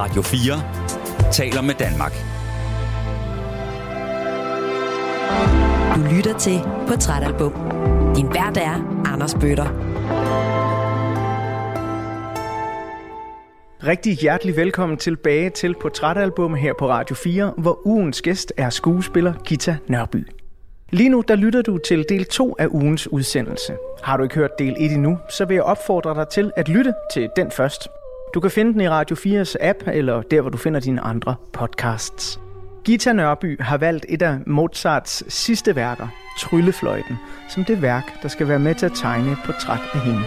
Radio 4 taler med Danmark. Du lytter til Portrætalbum. Din vært er Anders Bøtter. Rigtig hjertelig velkommen tilbage til Portrætalbum her på Radio 4, hvor ugens gæst er skuespiller Gita Nørby. Lige nu der lytter du til del 2 af ugens udsendelse. Har du ikke hørt del 1 endnu, så vil jeg opfordre dig til at lytte til den først. Du kan finde den i Radio 4's app, eller der, hvor du finder dine andre podcasts. Gita Nørby har valgt et af Mozarts sidste værker, Tryllefløjten, som det værk, der skal være med til at tegne et portræt af hende.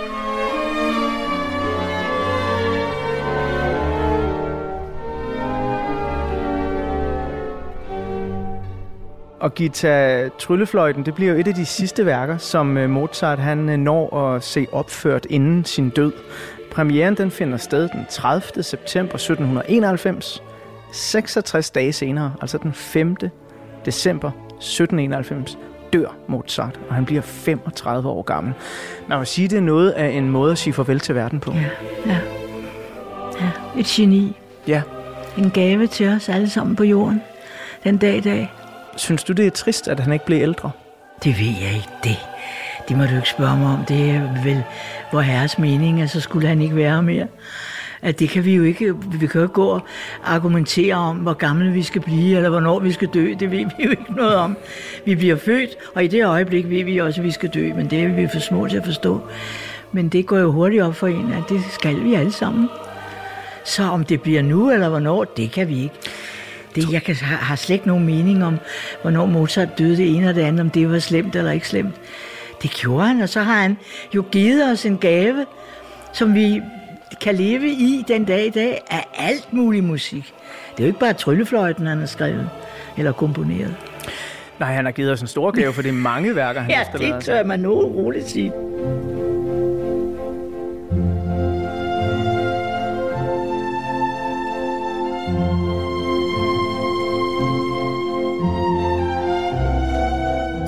Og Gita Tryllefløjten, det bliver jo et af de sidste værker, som øh, Mozart han øh, når at se opført inden sin død. Premieren den finder sted den 30. september 1791. 66 dage senere, altså den 5. december 1791, dør Mozart, og han bliver 35 år gammel. Man må sige, det er noget af en måde at sige farvel til verden på. Ja, ja. ja. Et geni. Ja. En gave til os alle sammen på jorden. Den dag i dag. Synes du, det er trist, at han ikke blev ældre? Det ved jeg ikke. Det, det må du ikke spørge mig om. Det er vel vor herres mening, at så skulle han ikke være mere. At det kan vi jo ikke, vi kan jo ikke gå og argumentere om, hvor gamle vi skal blive, eller hvornår vi skal dø. Det ved vi jo ikke noget om. Vi bliver født, og i det øjeblik ved vi også, at vi skal dø, men det er vi for små til at forstå. Men det går jo hurtigt op for en, at det skal vi alle sammen. Så om det bliver nu, eller hvornår, det kan vi ikke. Det, jeg kan, har, slet ikke nogen mening om, hvornår Mozart døde det ene og det andet, om det var slemt eller ikke slemt. Det gjorde han, og så har han jo givet os en gave, som vi kan leve i den dag i dag af alt mulig musik. Det er jo ikke bare tryllefløjten, han har skrevet eller komponeret. Nej, han har givet os en stor gave, for det er mange værker, han Ja, har stillet det os. tør man nu roligt sige.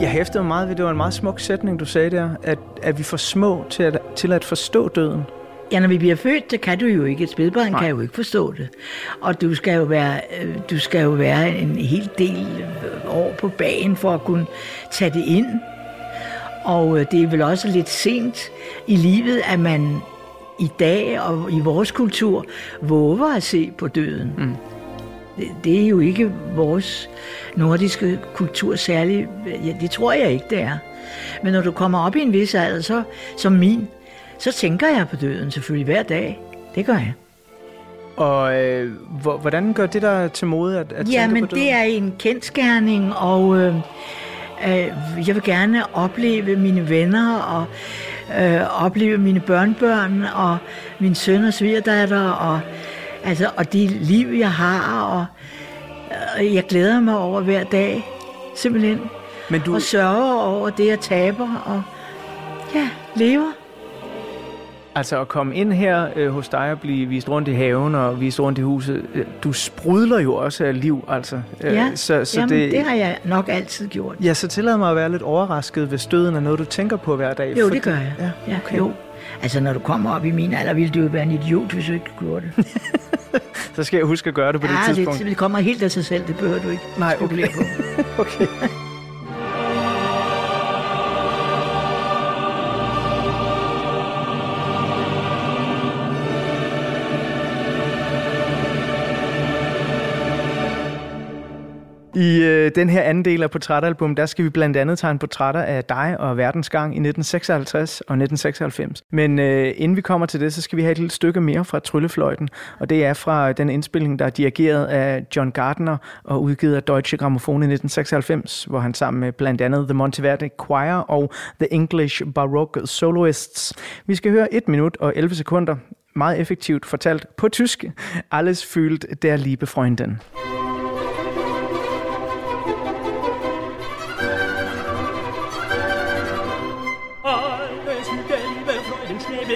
Jeg hæftede mig meget ved, det var en meget smuk sætning, du sagde der, at, at vi er for små til at, til at forstå døden. Ja, når vi bliver født, så kan du jo ikke. Et spædbarn kan jo ikke forstå det. Og du skal jo være, øh, du skal jo være en hel del øh, år på bagen for at kunne tage det ind. Og øh, det er vel også lidt sent i livet, at man i dag og i vores kultur våger at se på døden. Mm. Det, det er jo ikke vores nordiske kultur særlig. Ja, det tror jeg ikke, det er. Men når du kommer op i en vis alder, så, som min, så tænker jeg på døden selvfølgelig hver dag. Det gør jeg. Og øh, hvor- hvordan gør det der til mode at, at Ja, tænke på døden? det er en kendskærning, og øh, øh, jeg vil gerne opleve mine venner, og øh, opleve mine børnebørn, og min søn og svigerdatter, og, altså, og det liv, jeg har, og øh, jeg glæder mig over hver dag, simpelthen. Men du, Og sørger over det, jeg taber, og ja, lever. altså at komme ind her øh, hos dig og blive vist rundt i haven og vist rundt i huset, øh, du sprudler jo også af liv, altså. Øh, Ja, så, så Jamen, det, det har jeg nok altid gjort. Ja, så tillad mig at være lidt overrasket, hvis døden er noget, du tænker på hver dag. Jo, fordi- det gør jeg. Ja, Ja, okay. jo. Altså, når du kommer op i min alder, ville du jo være en idiot, hvis du ikke gjorde det. Så skal jeg huske at gøre det på det ja, tidspunkt. det, det kommer helt af sig selv, det behøver du ikke Nej, okay. på. okay. I øh, den her anden del af portrætalbum, der skal vi blandt andet tegne portrætter af dig og verdensgang i 1956 og 1996. Men øh, inden vi kommer til det, så skal vi have et lille stykke mere fra Tryllefløjten, og det er fra den indspilning, der er dirigeret af John Gardner og udgivet af Deutsche Grammophon i 1996, hvor han sammen med blandt andet The Monteverde Choir og The English Baroque Soloists. Vi skal høre 1 minut og 11 sekunder, meget effektivt fortalt på tysk. Alles fühlt der liebe Freundin.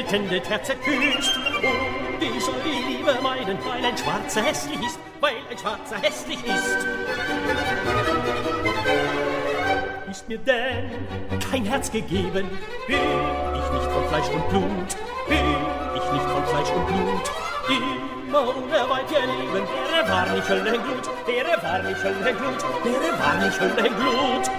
Küsst. Und ich soll die Liebe meiden, weil ein Schwarzer hässlich ist, weil ein Schwarzer hässlich ist. Ist mir denn kein Herz gegeben, bin ich nicht von Fleisch und Blut, bin ich nicht von Fleisch und Blut. Immer unerweit ihr Leben, wäre war nicht Höllenglut, wäre war nicht Höllenglut, wäre war nicht Höllenglut.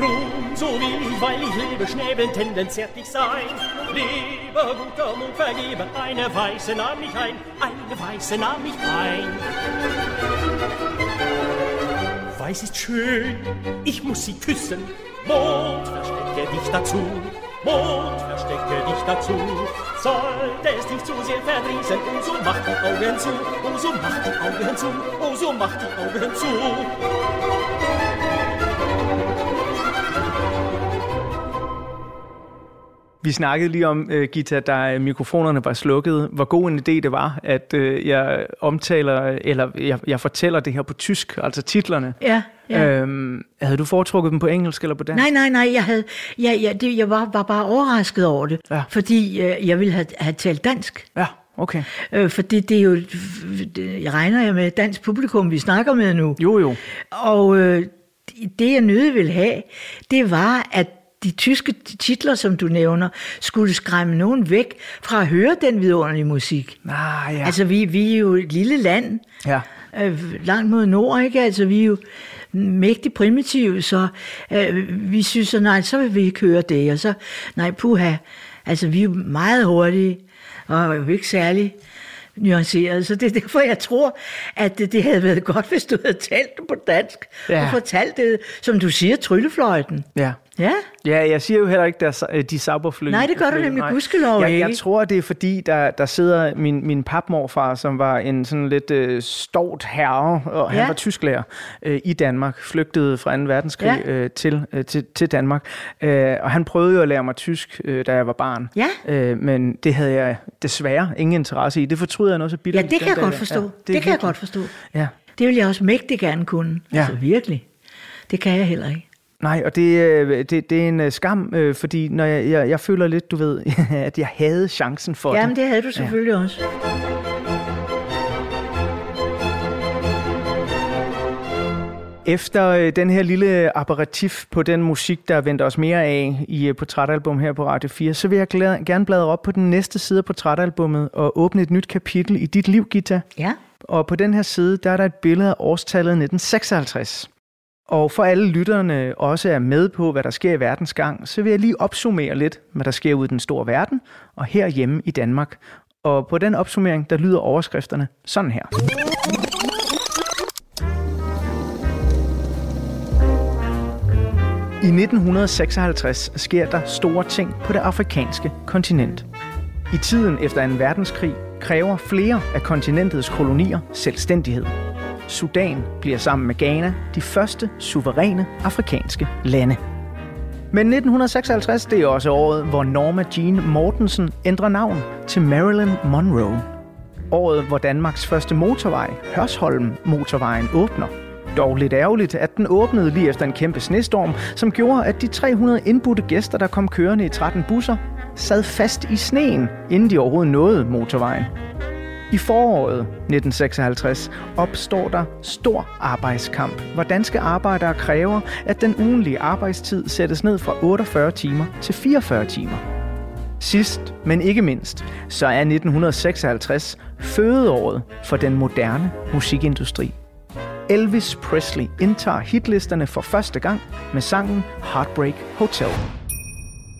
Ruhm, so ich, weil ich lebe, Schnäbeltenden zärtlich sein. Lebe, guter Mund, vergebe, eine Weiße nahm mich ein, eine Weiße nahm mich ein. Weiß ist schön, ich muss sie küssen. Mond, verstecke dich dazu. Mond, verstecke dich dazu. Sollte es dich zu sehr verdrießen, oh so mach die Augen zu, oh so mach die Augen zu, oh so mach die Augen zu. Vi snakkede lige om, uh, Gita, da mikrofonerne var slukket, hvor god en idé det var, at uh, jeg omtaler, eller jeg, jeg fortæller det her på tysk, altså titlerne. Ja, ja. Øhm, havde du foretrukket dem på engelsk eller på dansk? Nej, nej, nej, jeg, havde, jeg, jeg, det, jeg var, var bare overrasket over det, Ja. fordi øh, jeg ville have, have talt dansk. Ja, okay. Øh, fordi det er jo, det, jeg regner jeg med dansk publikum, vi snakker med nu. Jo, jo. Og øh, det jeg nødig ville have, det var, at de tyske titler, som du nævner, skulle skræmme nogen væk fra at høre den vidunderlige musik. Ah, ja. Altså, vi, vi er jo et lille land, ja. øh, langt mod nord, ikke? Altså, vi er jo mægtig primitive, så øh, vi synes, så nej, så vil vi ikke høre det, og så, nej, puha, altså, vi er jo meget hurtige, og jo ikke særlig nuanceret, så det er derfor, jeg tror, at det, det havde været godt, hvis du havde talt det på dansk, Ja. og fortalt det, som du siger, tryllefløjten. Ja. Ja, Ja, jeg siger jo heller ikke, der er de sabberfly. Nej, det gør du nemlig gudskelov jeg, jeg ikke. tror, det er fordi, der, der sidder min, min papmorfar, som var en sådan lidt øh, stort herre, og han Ja. var tysklærer øh, i Danmark, flygtede fra 2. verdenskrig Ja. øh, til, øh, til, til Danmark. Øh, og han prøvede jo at lære mig tysk, øh, da jeg var barn. Ja. Øh, men det havde jeg desværre ingen interesse i. Det fortryder jeg nu så ja bitte. det kan jeg godt forstå. Ja, det, det kan jeg godt forstå. Ja. Det vil jeg også mægtig gerne kunne. Ja. Altså virkelig. Det kan jeg heller ikke. Nej, og det, øh, det, det er en øh, skam, øh, fordi når jeg, jeg, jeg føler lidt, du ved, at jeg havde chancen for Jamen, det. det havde du selvfølgelig ja. også. Efter øh, den her lille aperitif på den musik, der vendte os mere af i øh, portrætalbum her på Radio 4, så vil jeg glæde, gerne bladre op på den næste side af portrætalbummet og åbne et nyt kapitel i dit liv, Gita. Ja. Og på den her side, der er der et billede af årstallet 1956. Og for alle lytterne også er med på, hvad der sker i verdens gang, så vil jeg lige opsummere lidt, hvad der sker ude i den store verden og herhjemme i Danmark. Og på den opsummering, der lyder overskrifterne sådan her. I 1956 sker der store ting på det afrikanske kontinent. I tiden efter 2. verdenskrig kræver flere af kontinentets kolonier selvstændighed. Sudan bliver sammen med Ghana de første suveræne afrikanske lande. Men 1956 det er også året, hvor Norma Jean Mortensen ændrer navn til Marilyn Monroe. Året, hvor Danmarks første motorvej, Hørsholm Motorvejen, åbner. Dog lidt ærgerligt, at den åbnede lige efter en kæmpe snestorm, som gjorde, at de 300 indbudte gæster, der kom kørende i 13 busser, sad fast i sneen, inden de overhovedet nåede motorvejen. I foråret 1956 opstår der stor arbejdskamp, hvor danske arbejdere kræver, at den ugenlige arbejdstid sættes ned fra 48 timer til 44 timer. Sidst, men ikke mindst, så er 1956 fødeåret for den moderne musikindustri. Elvis Presley indtager hitlisterne for første gang med sangen Heartbreak Hotel.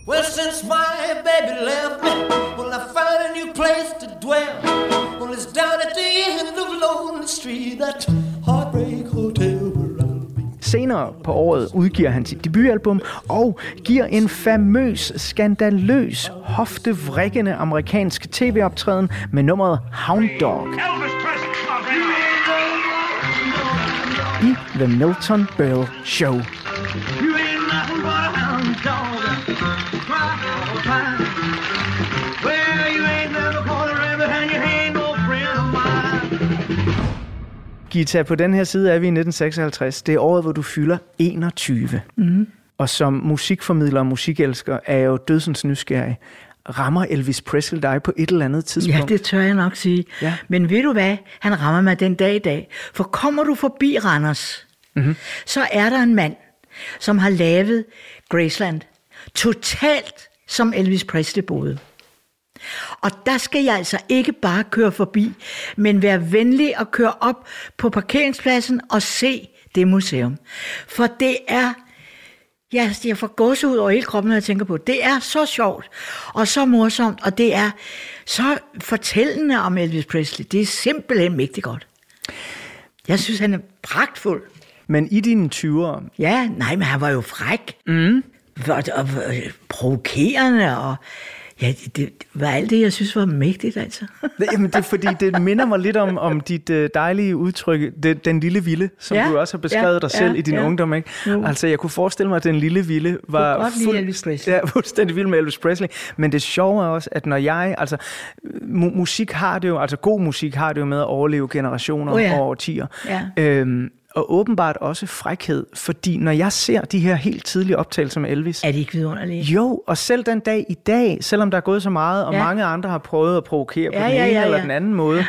Well, since my baby left me, well, I found a new place to dwell. Well, it's down at the end of Lonely Street, that heartbreak hotel where I'll be. Senere på året udgiver han sit debutalbum og giver en famøs, skandaløs, hoftevrikkende amerikansk tv-optræden med nummeret Hound Dog i The Milton Berle Show. You ain't nothing but a hound dog. Gita, på den her side er vi i 1956. Det er året, hvor du fylder 21. Mm. Og som musikformidler og musikelsker er jeg jo dødsens nysgerrig. Rammer Elvis Presley dig på et eller andet tidspunkt? Ja, det tør jeg nok sige. Ja. Men ved du hvad? Han rammer mig den dag i dag. For kommer du forbi Randers, mm-hmm. så er der en mand, som har lavet Graceland totalt som Elvis Presley boede. Og der skal jeg altså ikke bare køre forbi, men være venlig og køre op på parkeringspladsen og se det museum. For det er, ja, jeg får gåsehud over hele kroppen, når jeg tænker på det. Det er så sjovt og så morsomt, og det er så fortællende om Elvis Presley. Det er simpelthen mægtig godt. Jeg synes, han er pragtfuld. Men i dine 20'ere, Ja, nej, men han var jo fræk. Mm. Og, og, og provokerende, og ja, det, det var alt det, jeg synes var mægtigt, altså. Jamen, det er fordi, det minder mig lidt om, om dit øh, dejlige udtryk, det, den lille vilde, som Ja, du også har beskrevet ja, dig selv ja, i din ja. ungdom. Ikke? Jo. Altså, jeg kunne forestille mig, at den lille vilde var godt lide Elvis Presley. ja, fuldstændig vild med Elvis Presley. Men det sjove er også, at når jeg, altså, mu- musik har det jo, altså god musik har det jo med at overleve generationer Oh ja. og årtier. Ja. Øhm, og åbenbart også frækhed, fordi når jeg ser de her helt tidlige optagelser med Elvis, Er det ikke vidunderligt? jo, og selv den dag i dag, selvom der er gået så meget, og Ja. mange andre har prøvet at provokere på Ja, den ja, ene ja, eller ja. den anden måde,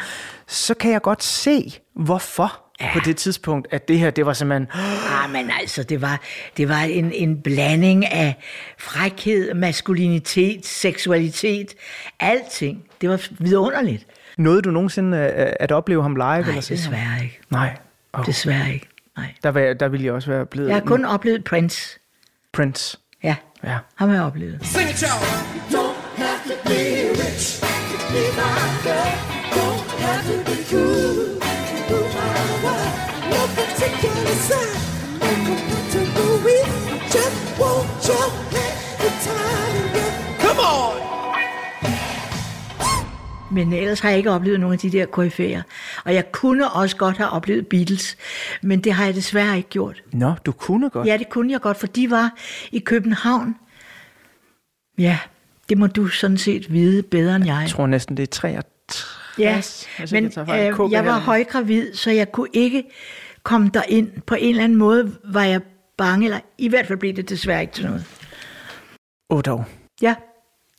så kan jeg godt se, hvorfor ja. på det tidspunkt, at det her, det var simpelthen... Ah, men altså, det var, det var en, en blanding af frækhed, maskulinitet, seksualitet, alting. Det var vidunderligt. Nåede du nogensinde at, at opleve ham live? Nej, eller se ham? desværre ikke. Nej. Oh, Desværre ikke. Nej. der, var, jeg- der ville jeg også være blevet... Jeg har kun oplevet Prince. Prince. Ja, Ja. ham har jeg oplevet. Sing it, y'all. Don't have to be rich to be my girl. Don't have to be cool to do my work. No particular sign, no compatible with. Just want your Men ellers har jeg ikke oplevet nogle af de der koryfæer. Og jeg kunne også godt have oplevet Beatles, men det har jeg desværre ikke gjort. Nå, du kunne godt. Ja, det kunne jeg godt, for de var i København. Ja, det må du sådan set vide bedre end jeg. Jeg tror næsten, det er 63. Ja, ikke men jeg øh, jeg var højgravid, så jeg kunne ikke komme derind. På en eller anden måde var jeg bange, eller i hvert fald blev det desværre ikke til noget. Åh, dog. Ja,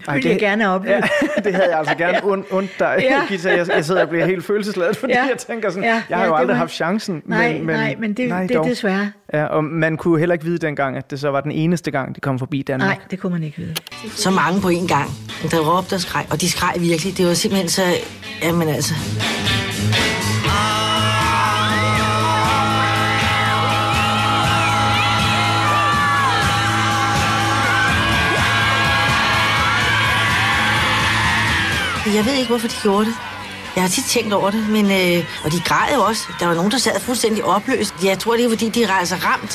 det ville jeg gerne have oplevet. Ja, det havde jeg altså gerne und, und dig, ja. Gita. Jeg, jeg sidder og bliver helt følelsesladet, fordi ja. Jeg tænker sådan, Ja, jeg har ja, jo det aldrig var- haft chancen. Nej, men, men, nej, men det, nej, det er dog. desværre. Ja, og man kunne heller ikke vide dengang, at det så var den eneste gang, de kom forbi Danmark. Nej, det kunne man ikke vide. Så mange på en gang, der råbte og skreg, og de skreg virkelig. Det var simpelthen så... Jamen altså... Jeg ved ikke, hvorfor de gjorde det. Jeg har tit tænkt over det, men... Øh, og de græd jo også. Der var nogen, der sad fuldstændig opløst. Jeg tror, det er, fordi de er altså ramt.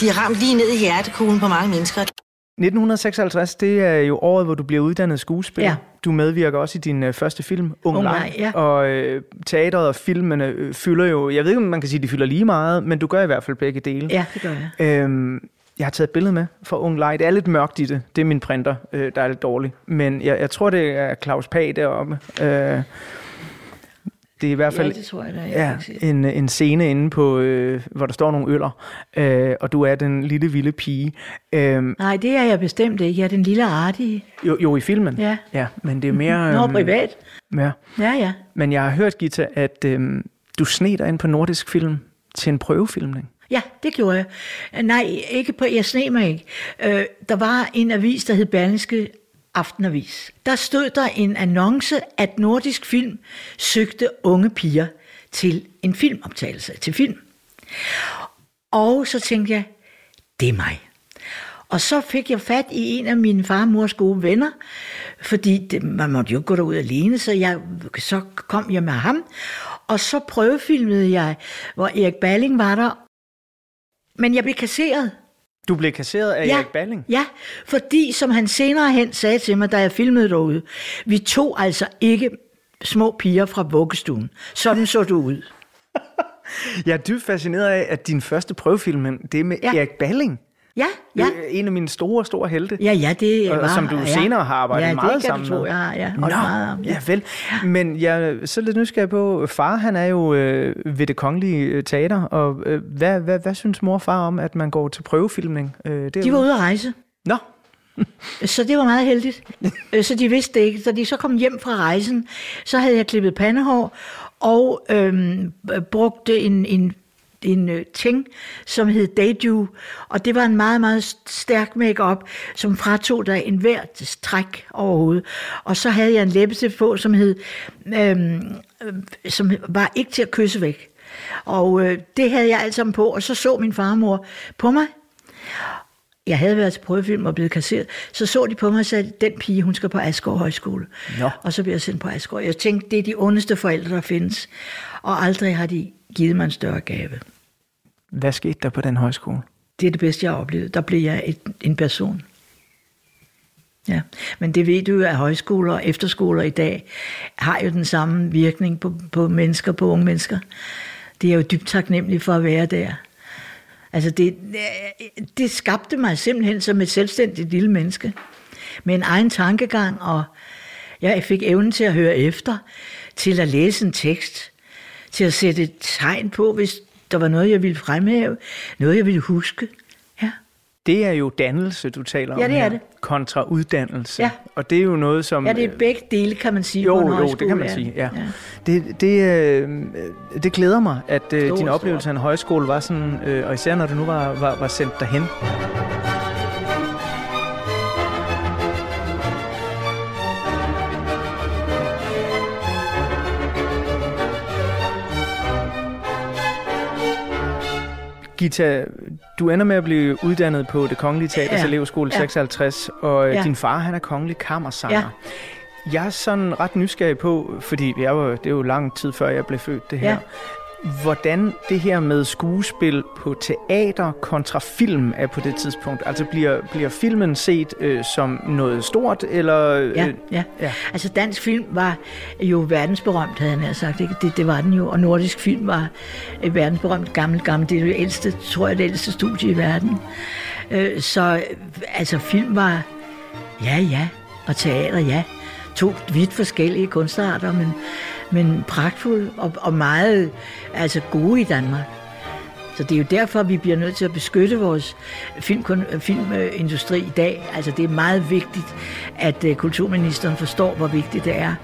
De er ramt lige ned i hjertekuglen på mange mennesker. 1956, det er jo året, hvor du bliver uddannet skuespiller. Ja. Du medvirker også i din øh, første film, Ung, Ung ja. Og øh, teateret og filmene øh, fylder jo, jeg ved ikke, om man kan sige, at de fylder lige meget, men du gør i hvert fald begge dele. Ja, det gør jeg. Øhm, jeg har taget et billede med fra Ung Leg. Det er lidt mørkt i det. Det er min printer, øh, der er lidt dårlig. Men jeg, jeg tror, det er Claus Pag deroppe. Øh, det er i hvert fald Ja, det tror jeg da. Jeg ja, en, en scene inde på, øh, hvor der står nogle øller, øh, og du er den lille, vilde pige. Øh, Nej, det er jeg bestemt ikke. Jeg er den lille artige. jo, jo, i filmen. Ja. ja men det er mere... Nå, øhm, privat. Ja. Ja, ja. Men jeg har hørt, Gita, at øhm, du sned dig ind på Nordisk Film til en prøvefilmning. Ja, det gjorde jeg. Øh, nej, ikke på, jeg sne mig ikke. Øh, der var en avis, der hed Berlingske Aftenavis. Der stod der en annonce, at Nordisk Film søgte unge piger til en filmoptagelse, til film. Og så tænkte jeg, det er mig. Og så fik jeg fat i en af mine farmors gode venner, fordi det, man måtte jo ikke gå derud alene, så jeg, så kom jeg med ham. Og så prøvefilmede jeg, hvor Erik Balling var der. Men jeg blev kasseret. Du blev kasseret af Erik Balling. Ja, fordi som han senere hen sagde til mig, da jeg filmede derude, vi tog altså ikke små piger fra vuggestuen. Sådan så du ud. Jeg er dybt fascineret af, at din første prøvefilm, det er med ja. Ja. Erik Balling. Ja, ja. Øh, En af mine store, store helte. Ja, ja, det Og var... som du ja. senere har arbejdet ja, meget det kan sammen du tro, med. jeg har, ja. Nå, meget om, ja. vel. Men jeg er så lidt nysgerrig på, far han er jo øh, ved det kongelige øh, teater, og øh, hvad, hvad, hvad synes mor og far om, at man går til prøvefilmning? Øh, derude? De var ude at rejse. Nå, Så det var meget heldigt. Øh, så de vidste det ikke. Da de så kom hjem fra rejsen, så havde jeg klippet pandehår og øhm, brugte en, en en øh, ting, som hed Daydew, og det var en meget, meget stærk makeup, som fratog dig en hver træk overhovedet. Og så havde jeg en læbestift på, som hed, øhm, øh, som var ikke til at kysse væk. Og øh, det havde jeg alt sammen på, og så så min farmor på mig. Jeg havde været til prøvefilm og blevet kasseret. Så så de på mig og sagde, den pige, hun skal på Asgård Højskole. Nå. Og så blev jeg sendt på Asgård. Jeg tænkte, det er de ondeste forældre, der findes. Og aldrig har de givet mig en større gave. Hvad skete der på den højskole? Det er det bedste, jeg har oplevet. Der blev jeg et, en person. Ja, men det ved du jo, at højskoler og efterskoler i dag har jo den samme virkning på, på mennesker, på unge mennesker. Det er jo dybt taknemmelig for at være der. Altså det, det skabte mig simpelthen som et selvstændigt lille menneske. Med en egen tankegang, og jeg fik evnen til at høre efter, til at læse en tekst, til at sætte et tegn på, hvis der var noget, jeg ville fremhæve, noget, jeg ville huske. Ja. Det er jo dannelse, du taler om Ja, det er her, det. kontra uddannelse. Ja. Og det er jo noget, som... Ja, det er begge dele, kan man sige. på Jo, jo, det kan man sige, ja. Det, det, øh, det glæder mig, at øh, Stor, din stor. oplevelse af en højskole var sådan, øh, og især når du nu var, var, var sendt derhen. Gita, du ender med at blive uddannet på det Kongelige Teaters Ja. elevskole Ja. 56, og ja. Ja. din far han er kongelig kammersanger. Ja. Jeg er sådan ret nysgerrig på, fordi jeg var, det er jo lang tid før jeg blev født det her. Hvordan det her med skuespil på teater kontra film er på det tidspunkt. Altså bliver, bliver filmen set øh, som noget stort, eller... Øh, Ja, ja. ja. Altså dansk film var jo verdensberømt, havde nær sagt. Ikke? Det, det var den jo. Og nordisk film var et verdensberømt gammel, gammel. Det er det ældste, tror jeg, det ældste studie i verden. Øh, Så øh, altså film var, ja, ja. Og teater, ja. To vidt forskellige kunstarter, men, men pragtfuld og, og meget altså gode i Danmark. Så det er jo derfor, vi bliver nødt til at beskytte vores film, øh, filmindustri i dag. Altså det er meget vigtigt, at øh, kulturministeren forstår, hvor vigtigt det er,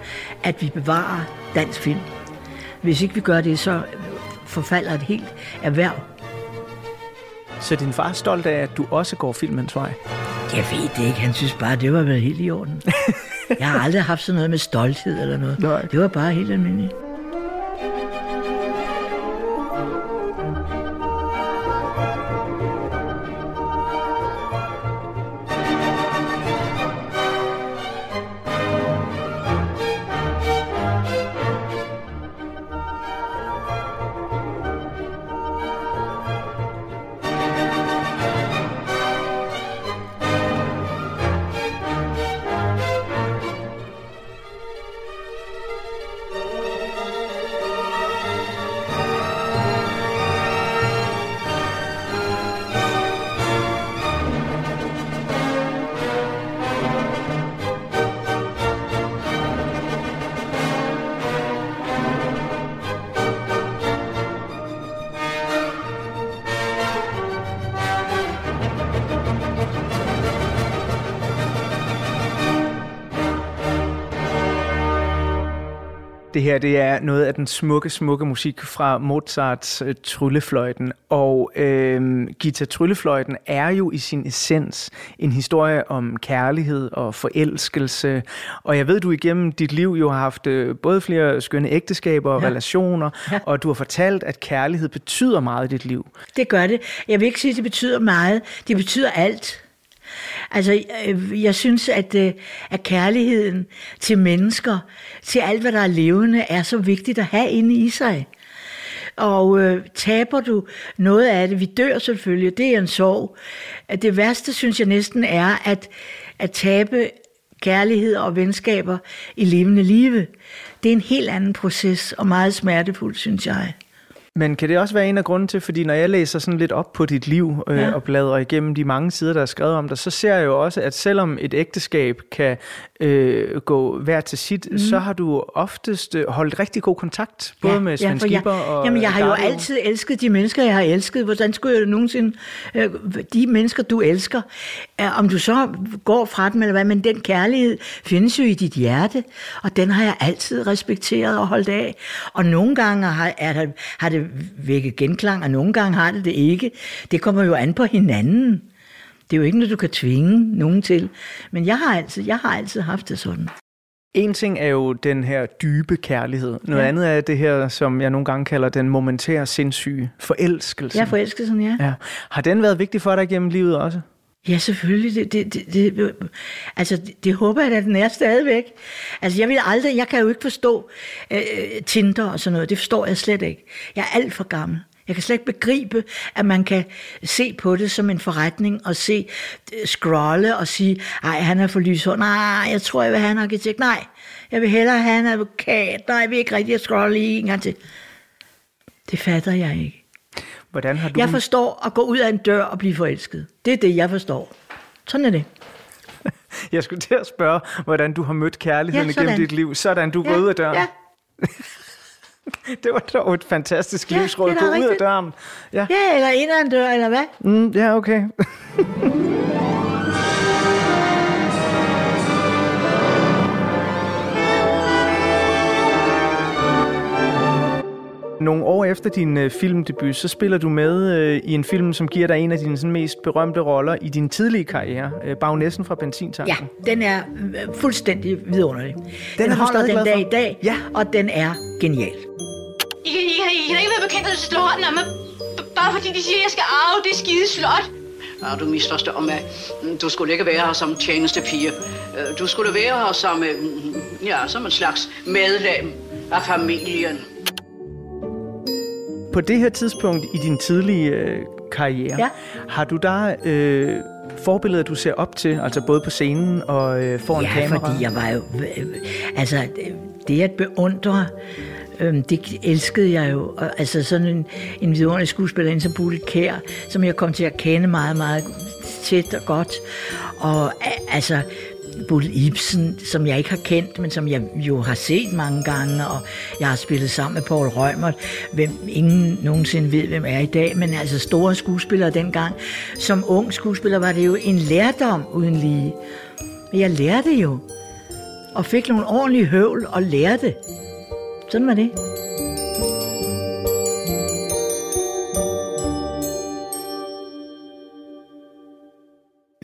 at vi bevarer dansk film. Hvis ikke vi gør det, så øh, forfalder et helt erhverv. Så din far er stolt af, at du også går filmens vej? Jeg ved det ikke. Han synes bare, det var vel helt i orden. Jeg har aldrig haft sådan noget med stolthed eller noget. Nej. Det var bare helt almindeligt. Det her det er noget af den smukke, smukke musik fra Mozarts øh, Tryllefløjten. Og øh, Gita Tryllefløjten er jo i sin essens en historie om kærlighed og forelskelse. Og jeg ved, du igennem dit liv jo har haft øh, både flere skønne ægteskaber og Ja. relationer, Ja. og du har fortalt, at kærlighed betyder meget i dit liv. Det gør det. Jeg vil ikke sige, at det betyder meget. Det betyder alt. Altså, øh, jeg synes, at, øh, at kærligheden til mennesker, til alt, hvad der er levende, er så vigtigt at have inde i sig. Og øh, taber du noget af det, vi dør selvfølgelig, det er en sorg. At Det værste, synes jeg næsten er, at, at tabe kærlighed og venskaber i levende live. Det er en helt anden proces, og meget smertefuld, synes jeg. Men kan det også være en af grunden til, fordi når jeg læser sådan lidt op på dit liv øh, ja. Ja. og bladrer igennem de mange sider, der er skrevet om dig, så ser jeg jo også, at selvom et ægteskab kan øh, gå hver til sit, mm. så har du oftest øh, holdt rigtig god kontakt, både med Svend jeg, Skipper og Jamen, jeg har jo Gardo. altid elsket de mennesker, jeg har elsket. Hvordan skulle jeg nogensinde... Øh, de mennesker, du elsker, øh, om du så går fra dem eller hvad, men den kærlighed findes jo i dit hjerte, og den har jeg altid respekteret og holdt af. Og nogle gange har, er har det det vække genklang, og nogle gange har det det ikke. Det kommer jo an på hinanden. Det er jo ikke noget, du kan tvinge nogen til. Men jeg har altid, jeg har altid haft det sådan. En ting er jo den her dybe kærlighed. Noget Ja. andet er det her, som jeg nogle gange kalder den momentære sindssyge forelskelse. Jeg forelsket sådan, ja. Ja. Har den været vigtig for dig gennem livet også? Ja, selvfølgelig. Det, det, det, det, altså, det, det håber jeg, at den er stadigvæk. Altså, jeg vil aldrig, jeg kan jo ikke forstå øh, øh, Tinder og sådan noget. Det forstår jeg slet ikke. Jeg er alt for gammel. Jeg kan slet ikke begribe, at man kan se på det som en forretning og se, øh, scrolle og sige, nej, han er for lyshård. Nej, jeg tror, jeg vil have en arkitekt. Nej, jeg vil hellere have en advokat. Nej, jeg vil ikke rigtig scrolle lige en gang til. Det fatter jeg ikke. Hvordan har du... Jeg forstår at gå ud af en dør og blive forelsket. Det er det, jeg forstår. Sådan er det. Jeg skulle til at spørge, hvordan du har mødt kærligheden Ja, ja, gennem dit liv. Sådan, du går ud af døren. Ja, Det var dog et fantastisk Ja, livsråd. Gå ud af døren. Ja, ja, eller ind ad en dør, eller hvad? mm, ja okay. Nogle år efter din øh, filmdebut, så spiller du med øh, i en film, som giver dig en af dine sådan, mest berømte roller i din tidlige karriere. Øh, Bagnæssen fra Benzintanken. Ja, den er øh, fuldstændig vidunderlig. Den, den holder den dag i dag, Ja. og den er genial. I kan, I, kan, I kan ikke være bekendt at slå hånden af mig, bare fordi de siger, at jeg skal arve det skide slot. Ja, du misforstår mig. Du skulle ikke være her som tjenestepige. Øh, Du skulle være her som, øh, ja, som en slags medlem af familien. På det her tidspunkt i din tidlige øh, karriere, Ja. har du der øh, forbilleder, du ser op til, altså både på scenen og øh, foran Ja, kamera? fordi jeg var jo... øh, Altså, det at beundre, øhm, det elskede jeg jo. Og, Altså sådan en, en vidunderlig skuespillerinde som Bulle Kær, som jeg kom til at kende meget, meget tæt og godt. Og altså, Bull Ibsen, som jeg ikke har kendt, men som jeg jo har set mange gange, og jeg har spillet sammen med Paul Rømer, hvem ingen nogensinde ved, hvem er i dag, men altså store skuespillere dengang. Som ung skuespiller var det jo en lærdom uden lige. Men jeg lærte jo, og fik nogle ordentlige høvl og lærte. Sådan var det.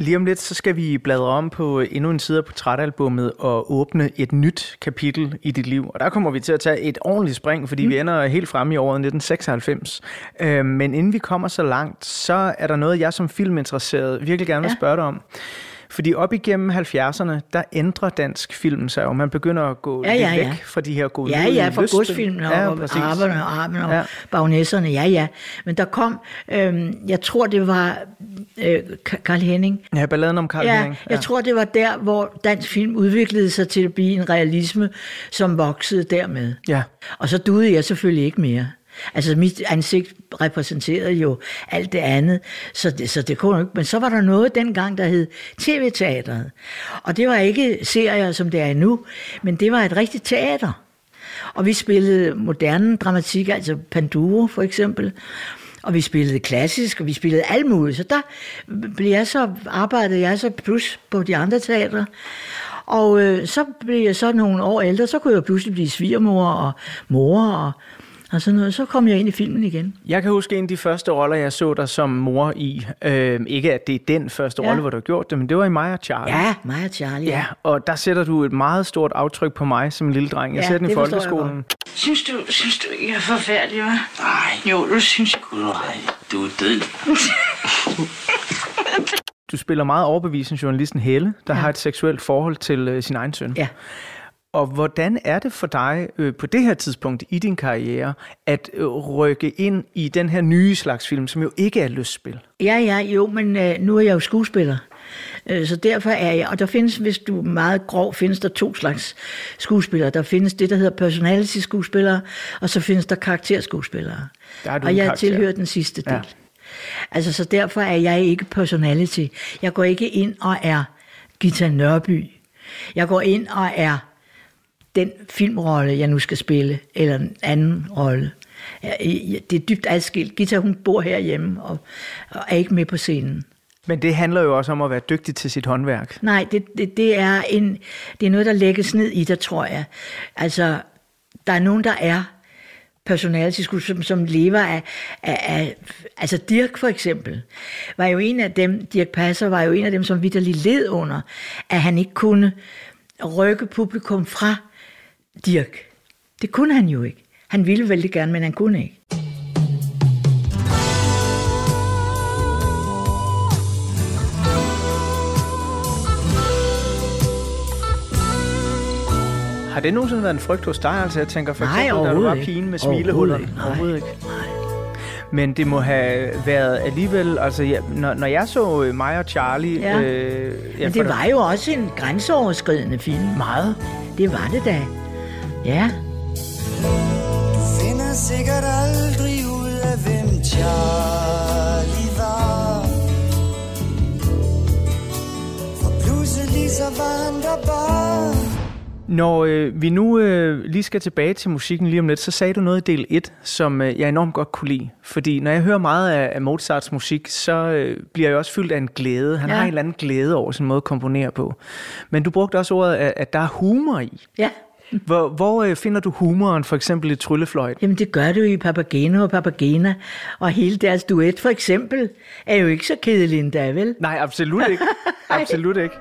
Lige om lidt, så skal vi bladre om på endnu en side af portrætalbummet og åbne et nyt kapitel i dit liv. Og der kommer vi til at tage et ordentligt spring, fordi mm. vi ender helt fremme i året 1996. Øh, men inden vi kommer så langt, så er der noget, jeg som filminteresseret virkelig gerne vil Ja. spørge dig om. Fordi op igennem 70'erne, der ændrer dansk film sig, og man begynder at gå Ja, lidt ja, ja. væk fra de her gode Ja, ja, fra godsfilmen og ja, ja, præcis. Arberne og Arben og Ja. ja. Bagnæsserne, ja, ja. Men der kom, øhm, jeg tror det var øh, Karl Henning. Ja, balladen om Karl Ja, Henning. jeg tror det var der, hvor dansk film udviklede sig til at blive en realisme, som voksede dermed. Ja. Og så duede jeg selvfølgelig ikke mere. Altså mit ansigt repræsenterede jo alt det andet, så det, så det kunne ikke. Men så var der noget dengang, der hed tv-teateret. Og det var ikke serier, som det er nu, men det var et rigtigt teater. Og vi spillede moderne dramatik, altså Panduro for eksempel. Og vi spillede klassisk, og vi spillede alt muligt. Så der blev jeg så, arbejdede jeg så plus på de andre teatre. Og øh, så blev jeg så nogle år ældre, så kunne jeg pludselig blive svigermor og mor og, og sådan noget. Så kom jeg ind i filmen igen. Jeg kan huske en af de første roller, jeg så dig som mor i. Øh, ikke at det er den første Ja. rolle, hvor du har gjort det, men det var i mig og Charlie. Ja, mig og Charlie. Ja, og der sætter du et meget stort aftryk på mig som en lille dreng. Jeg Ja, ser den i jeg folkeskolen. Synes du, synes du ikke er forfærdelig, hva'? Nej. Jo, du synes jeg kunne. Nej, du er død. Du spiller meget overbevisende journalisten Helle, der ja. har et seksuelt forhold til øh, sin egen søn. Ja. Og hvordan er det for dig øh, på det her tidspunkt i din karriere at øh, rykke ind i den her nye slags film, som jo ikke er lystspil? Ja, ja, jo, men øh, nu er jeg jo skuespiller. Øh, så derfor er jeg, og der findes, hvis du er meget grov, findes der to slags skuespillere. Der findes det, der hedder personality-skuespillere, og så findes der karakterskuespillere. Der er du og jeg karakter. tilhører den sidste del. Ja. Altså, så derfor er jeg ikke personality. Jeg går ikke ind og er Gita Nørby. Jeg går ind og er den filmrolle, jeg nu skal spille, eller en anden rolle. Det er dybt adskilt. Gita, hun bor herhjemme og, og er ikke med på scenen. Men det handler jo også om at være dygtig til sit håndværk. Nej, det, det, det, er en, det er noget, der lægges ned i dig, tror jeg. Altså, der er nogen, der er personale, som, som lever af, af, af... Altså Dirk for eksempel, var jo en af dem, Dirk Passer var jo en af dem, som vidderlig led under, at han ikke kunne rykke publikum fra Dirk. Det kunne han jo ikke. Han ville vældig gerne, men han kunne ikke. Har det nogensinde været en frygt hos dig? Altså, jeg tænker for Nej, eksempel, da du var overhovedet pigen med Overhovedet smilehuller. ikke. Nej. Overhovedet ikke. Men det må have været alligevel, altså ja, når, når jeg så øh, mig og Charlie... Ja. Øh, ja, Men det var jo også en grænseoverskridende film. Meget. Det var det da. Ja. Du finder sikkert aldrig ud af, hvem Charlie var. For pludselig så var han der bare. Når øh, vi nu øh, lige skal tilbage til musikken lige om lidt, så sagde du noget i del 1, som øh, jeg enormt godt kunne lide. Fordi når jeg hører meget af, af Mozarts musik, så øh, bliver jeg også fyldt af en glæde. Han Ja. har en eller anden glæde over sin måde at komponere på. Men du brugte også ordet, at, at der er humor i. Ja. Hvor, hvor øh, finder du humoren for eksempel i Tryllefløjt? Jamen det gør du jo i Papageno og Papagena. Og hele deres duet for eksempel er jo ikke så kedelig endda, vel? Nej, absolut ikke. Absolut ikke.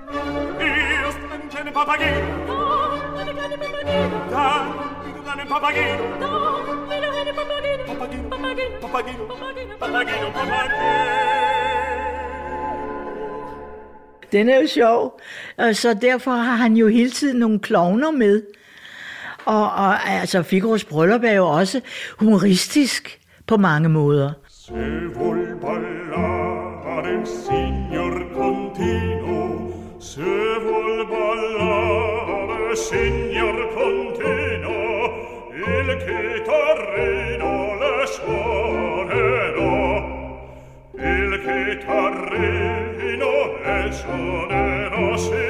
Den er jo sjov. Og så derfor har han jo hele tiden nogle klovner med. Og, og altså Figaros bryllup er jo også humoristisk på mange måder. Se vuol ballare, signor Contino. Se vuol ballare, signor Contino. Il chitarrino le suonerò. Il chitarrino le suonerò, sì.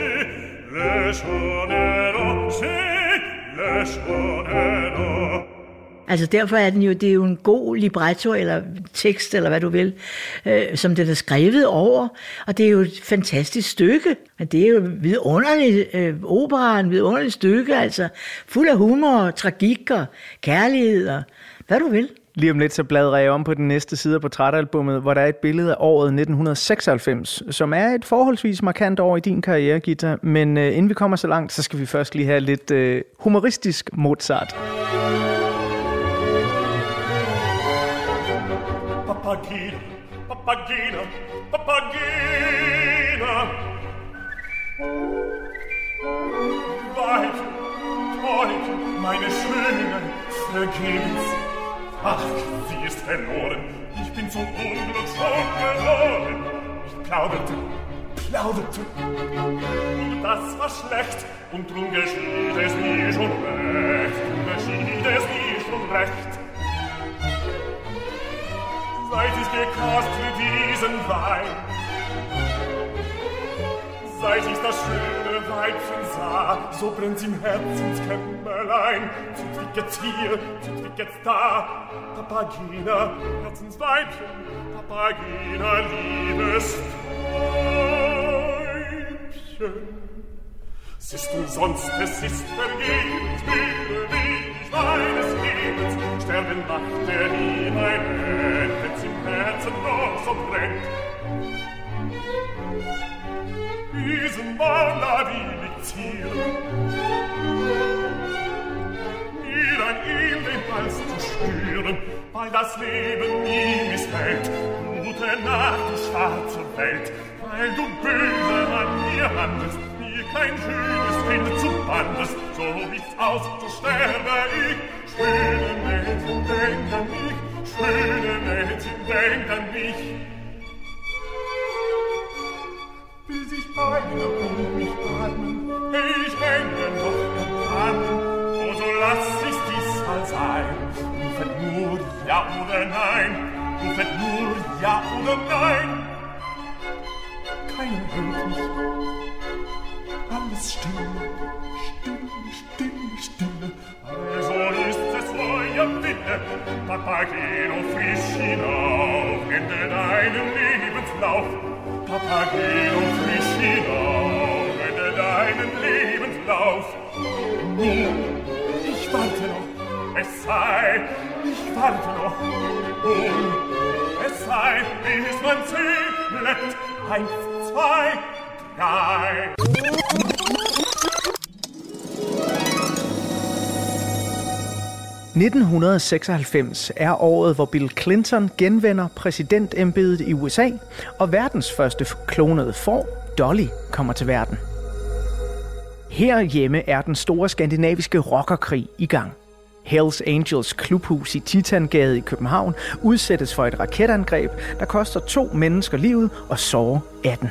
Le suonerò, sì. Altså derfor er den jo, det er jo en god libretto eller tekst, eller hvad du vil, øh, som den er skrevet over. Og det er jo et fantastisk stykke. Men det er jo vidunderligt, øh, operaen, vidunderligt stykke, altså fuld af humor, og tragik og kærlighed og hvad du vil. Lige om lidt så bladrer jeg om på den næste side af portrætalbummet, hvor der er et billede af året 1996, som er et forholdsvis markant år i din karriere, Gita. Men øh, inden vi kommer så langt, så skal vi først lige have lidt øh, humoristisk Mozart. Papageno, Papageno, Papagena. Weit, weit, meine Schöne, vergiss. Ach, sie ist verloren. Ich bin zum Unglück schon geworden. Ich plauderte, plauderte. Und das war schlecht. Und drum geschieht es mir schon recht. Geschieht es mir schon recht. Seit ich gekostet diesen Wein, seit ich das schöne Weibchen sah, so brennt's im Herzenskämmerlein. Sind wie jetzt hier, sind wir jetzt da? Papagena, Herzensweibchen, Papagena, liebes Weibchen. Siehst du sonst, es ist vergebens, müde ich meines Lebens. Sterben macht er nie mein Ende, wenn's im Herzen noch so brennt. Diesen Wander will ich zieren, mir ein Ehl den Hals zu spüren, weil das Leben nie missfällt. Gute Nacht, du schwarze Welt, weil du böse an mir handelst, mir kein schönes Kind zu bandest, so wie's aus, so sterbe ich. Schöne Mädchen, denk an mich, schöne Mädchen, denk an mich. Will sich einer um mich atmen, ich hänge doch an. Oh, so lass ich's diesmal sein, rufet nur ja oder nein, rufet nur ja oder nein. Keiner hört mich, alles still, still, still, still. Also ist es euer Wille, Papageno frisch hinauf, ende deinen Lebenslauf. Papageno frisch hinauf, deinen Lebenslauf. Nun, ich warte noch, es sei, ich warte noch. Oh, es sei, bis man zählt. Eins, zwei, drei. – 1996 er året, hvor Bill Clinton genvender præsidentembedet i USA, og verdens første klonede får, Dolly, kommer til verden. Herhjemme er den store skandinaviske rockerkrig i gang. Hells Angels klubhus i Titangade i København udsættes for et raketangreb, der koster to mennesker livet og sårer 18.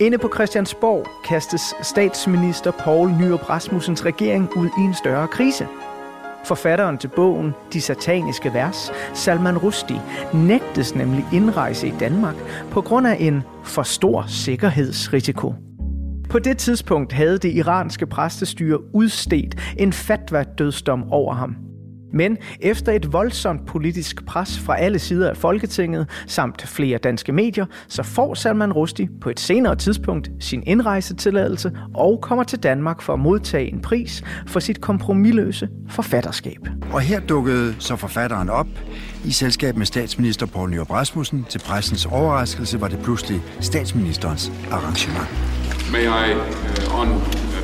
Inde på Christiansborg kastes statsminister Poul Nyrup Rasmussens regering ud i en større krise. Forfatteren til bogen De Sataniske Vers, Salman Rushdie, nægtes nemlig indrejse i Danmark på grund af en for stor sikkerhedsrisiko. På det tidspunkt havde det iranske præstestyre udstedt en fatwa-dødsdom over ham. Men efter et voldsomt politisk pres fra alle sider af Folketinget samt flere danske medier, så får Salman Rushdie på et senere tidspunkt sin indrejsetilladelse og kommer til Danmark for at modtage en pris for sit kompromilløse forfatterskab. Og her dukkede så forfatteren op. I selskab med statsminister Poul Nyrup Rasmussen. Til pressens overraskelse var det pludselig statsministerens arrangement. May I, uh, on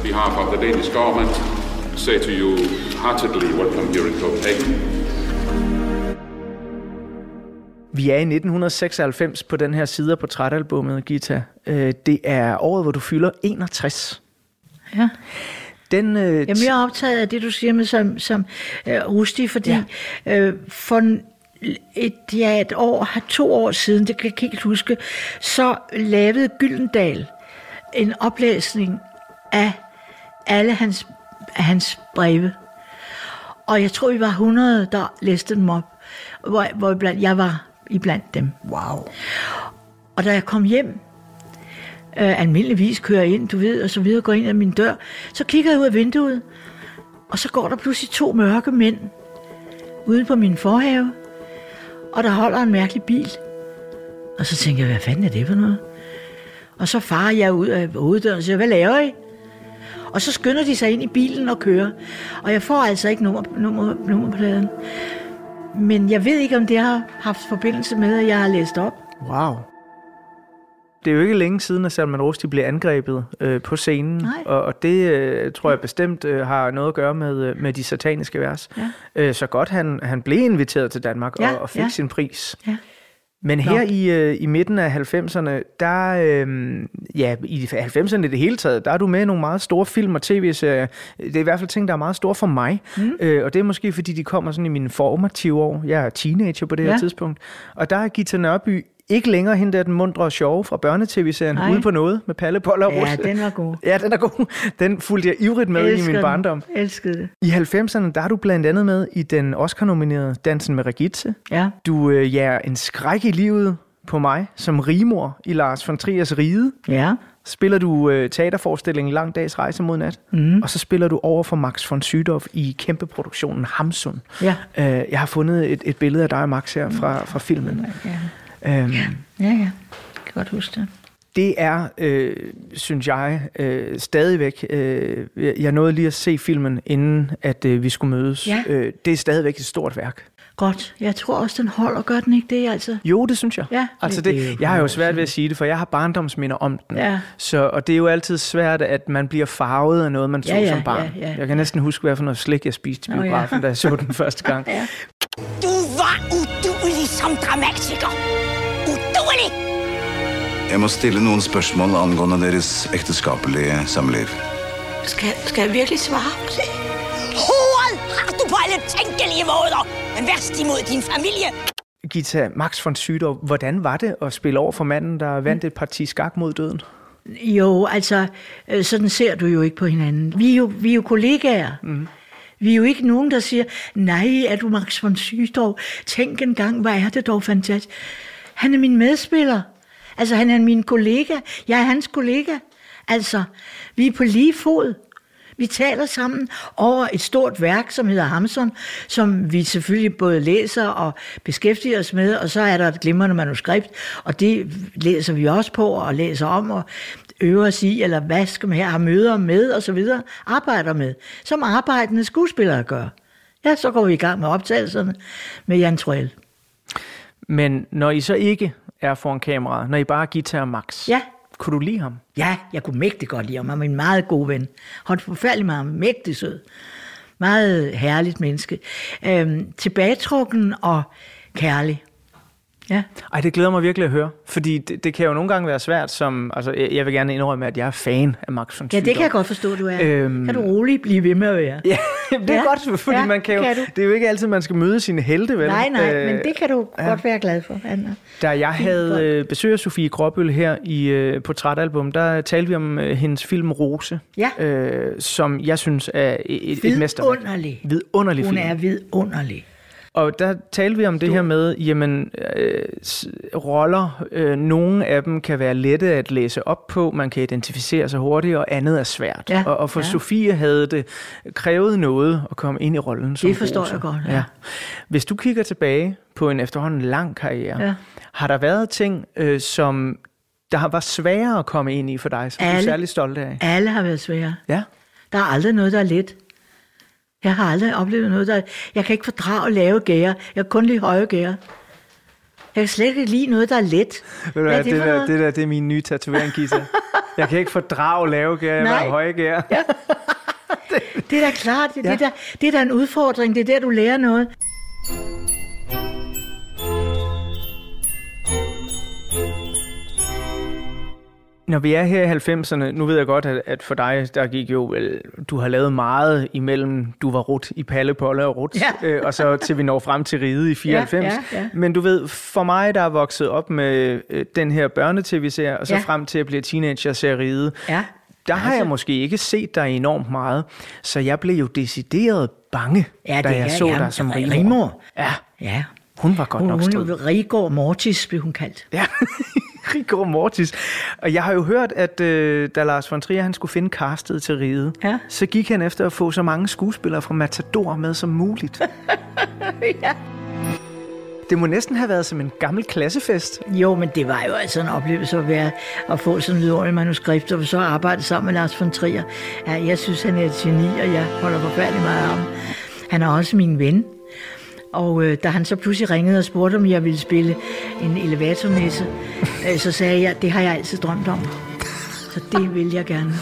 behalf of the Danish government, say to you heartedly welcome here in Copenhagen. Vi er i 1996 på den her side af portrætalbummet, Gita. Øh, Det er året, hvor du fylder 61. Ja. Den, øh, Jamen, jeg er optaget af det, du siger med som, som øh, Rusti, fordi ja. øh, for et, ja, et år, to år siden, det kan jeg ikke huske, så lavede Gyldendal en oplæsning af alle hans, af hans breve. Og jeg tror, vi var 100, der læste dem op, hvor, hvor iblandt, jeg var iblandt dem. Wow. Og da jeg kom hjem, øh, almindeligvis kører ind, du ved, og så videre, går ind ad min dør, så kigger jeg ud af vinduet, og så går der pludselig to mørke mænd ude på min forhave, og der holder en mærkelig bil. Og så tænker jeg, hvad fanden er det for noget? Og så farer jeg ud af hoveddøren og siger, hvad laver I? Og så skynder de sig ind i bilen og kører. Og jeg får altså ikke nummer, nummer, nummerpladen. Men jeg ved ikke, om det har haft forbindelse med, at jeg har læst op. Wow. Det er jo ikke længe siden, at Salman Rushdie blev angrebet øh, på scenen, Nej. og, og det øh, tror jeg bestemt øh, har noget at gøre med, øh, med de sataniske vers. Ja. Øh, så godt, han, han blev inviteret til Danmark Ja, og, og fik ja. sin pris. Ja. Men Nå. her i, øh, i midten af 90'erne, der, øh, ja, i 90'erne i det hele taget, der er du med i nogle meget store film og tv-serier. Det er i hvert fald ting, der er meget store for mig. Mm. Øh, og det er måske, fordi de kommer sådan i mine formative år. Jeg er teenager på det her Ja. tidspunkt. Og der er Gita Nørby ikke længere hende der den mundre og sjove fra børnetv-serien. Ude på noget med Palle, Polle og Ja, Russe. den var god. Ja, den er god. Den fulgte jeg ivrigt med Elsker i min den. barndom. Elskede det. I 90'erne, der er du blandt andet med i den Oscar-nominerede Dansen med Regitze. Ja. Du øh, jager en skræk i livet på mig som rimor i Lars von Triers Ride. Ja. Spiller du øh, teaterforestillingen Lang dags rejse mod nat. Mhm. Og så spiller du over for Max von Sydow i kæmpeproduktionen Hamsun. Ja. Øh, jeg har fundet et, et billede af dig og Max her fra, fra filmen. Ja, Øhm, ja. Jeg kan godt huske det. det er, øh, synes jeg, øh, stadigvæk... Øh, jeg nåede lige at se filmen, inden at øh, vi skulle mødes. Ja. Øh, det er stadigvæk et stort værk. Godt. Jeg tror også, den holder. Gør den ikke det, altså? Jo, det synes jeg. Ja. Altså det er jeg har jo svært ved at sige det, for jeg har barndomsminder om den. Ja. Så, og det er jo altid svært, at man bliver farvet af noget, man så Ja, ja, som barn. ja, ja. Jeg kan næsten huske, hvad for noget slik, jeg spiste i Nå, ja. biografen, da jeg så den første gang. ja. Du var uduelig som dramatiker. Jeg må stille noen spørsmål angående deres ekteskapelige samliv. Skal, skal jeg virkelig svare på det? Hovedet har du på alle tænkelige måder, men værst imod din familie. Gita, Max von Sydow, hvordan var det at spille over for manden, der vandt et parti skak mod døden? Jo, altså, øh, sådan ser du jo ikke på hinanden. Vi er jo, vi er jo kollegaer. Mm. Vi er jo ikke nogen, der siger, nej, er du Max von Sydow? Tænk engang, hvor er det dog fantastisk. Han er min medspiller. Altså, han er min kollega. Jeg er hans kollega. Altså, vi er på lige fod. Vi taler sammen over et stort værk, som hedder Hamson, som vi selvfølgelig både læser og beskæftiger os med, og så er der et glimrende manuskript, og det læser vi også på og læser om og øver os i, eller hvad skal man her have møder med og så videre, arbejder med, som arbejdende skuespillere gør. Ja, så går vi i gang med optagelserne med Jan Troel. Men når I så ikke er foran kameraet, når I bare er guitar Max, Ja. kunne du lide ham? Ja, jeg kunne mægtig godt lide ham. Han var en meget god ven. Holdt forfærdelig meget mægtig sød. Meget herligt menneske. Øhm, tilbagetrukken og kærlig. Ja. Ej, det glæder mig virkelig at høre, fordi det, det kan jo nogle gange være svært som, altså jeg vil gerne indrømme, at jeg er fan af Max von ja, det Sydow. kan jeg godt forstå, du er. Øhm. Kan du roligt blive ved med at være? Ja, det er Ja. godt, fordi Ja, man kan jo, kan du. det er jo ikke altid, man skal møde sine helte, vel? Nej, nej, Øh, men det kan du ja. godt være glad for, Anna. Da jeg havde øh, besøg af Sofie Gråbøl her i øh, Portrætalbum, der talte vi om øh, hendes film Rose, Ja. øh, som jeg synes er et, et mesterværk. Vidunderlig. Vidunderlig Hun film. er vidunderlig. Og der talte vi om det her med, jamen, øh, roller, øh, nogle af dem kan være lette at læse op på, man kan identificere sig hurtigt, og andet er svært. Ja, og, og for ja. Sofie havde det krævet noget at komme ind i rollen som Det forstår Rosa. jeg godt, ja. Hvis du kigger tilbage på en efterhånden lang karriere, Ja. har der været ting, øh, som der var sværere at komme ind i for dig, som du er Alle. særlig stolt af? Alle har været svære. Ja. Der er aldrig noget, der er let. Jeg har aldrig oplevet noget, der er... Jeg kan ikke fordrage lave gære. Jeg kan kun lide høje gære. Jeg kan slet ikke lide noget, der er let. Ved du er det det, der, det der, det er min nye tatovering, Gita. Jeg kan ikke fordrage lave gær, jeg Nej. vil høje gær. Ja. Det er da klart. Det, Ja. ja. det, er da, det er da en udfordring. Det er der, du lærer noget. Når vi er her i 90'erne, nu ved jeg godt, at, at for dig, der gik jo, vel, du har lavet meget imellem, du var rut i Palle, Polle og Rut, Ja. øh, og så til vi når frem til riget i 94. Ja, ja, ja. Men du ved, for mig, der er vokset op med øh, den her børnetv-serie, og så Ja. frem til at blive teenager og se riget, Ja. der har Altså. jeg måske ikke set dig enormt meget, så jeg blev jo decideret bange, Ja, da det jeg er- så ja, dig som. Rigmor. Ja, Ja. hun var godt Hun, nok hun Rigård Mortis blev hun kaldt. Ja, Rigor Mortis. Og jeg har jo hørt, at øh, da Lars von Trier han skulle finde castet til riget, Ja. så gik han efter at få så mange skuespillere fra Matador med som muligt. ja. Det må næsten have været som en gammel klassefest. Jo, men det var jo altså en oplevelse at, være, at få sådan et vidunderligt manuskript, og så arbejde sammen med Lars von Trier. Ja, jeg synes, han er et geni, og jeg holder forfærdelig meget af ham. Han er også min ven. Og øh, da han så pludselig ringede og spurgte, om jeg ville spille en elevatormesse, øh, så sagde jeg, det har jeg altid drømt om. Så det vil jeg gerne.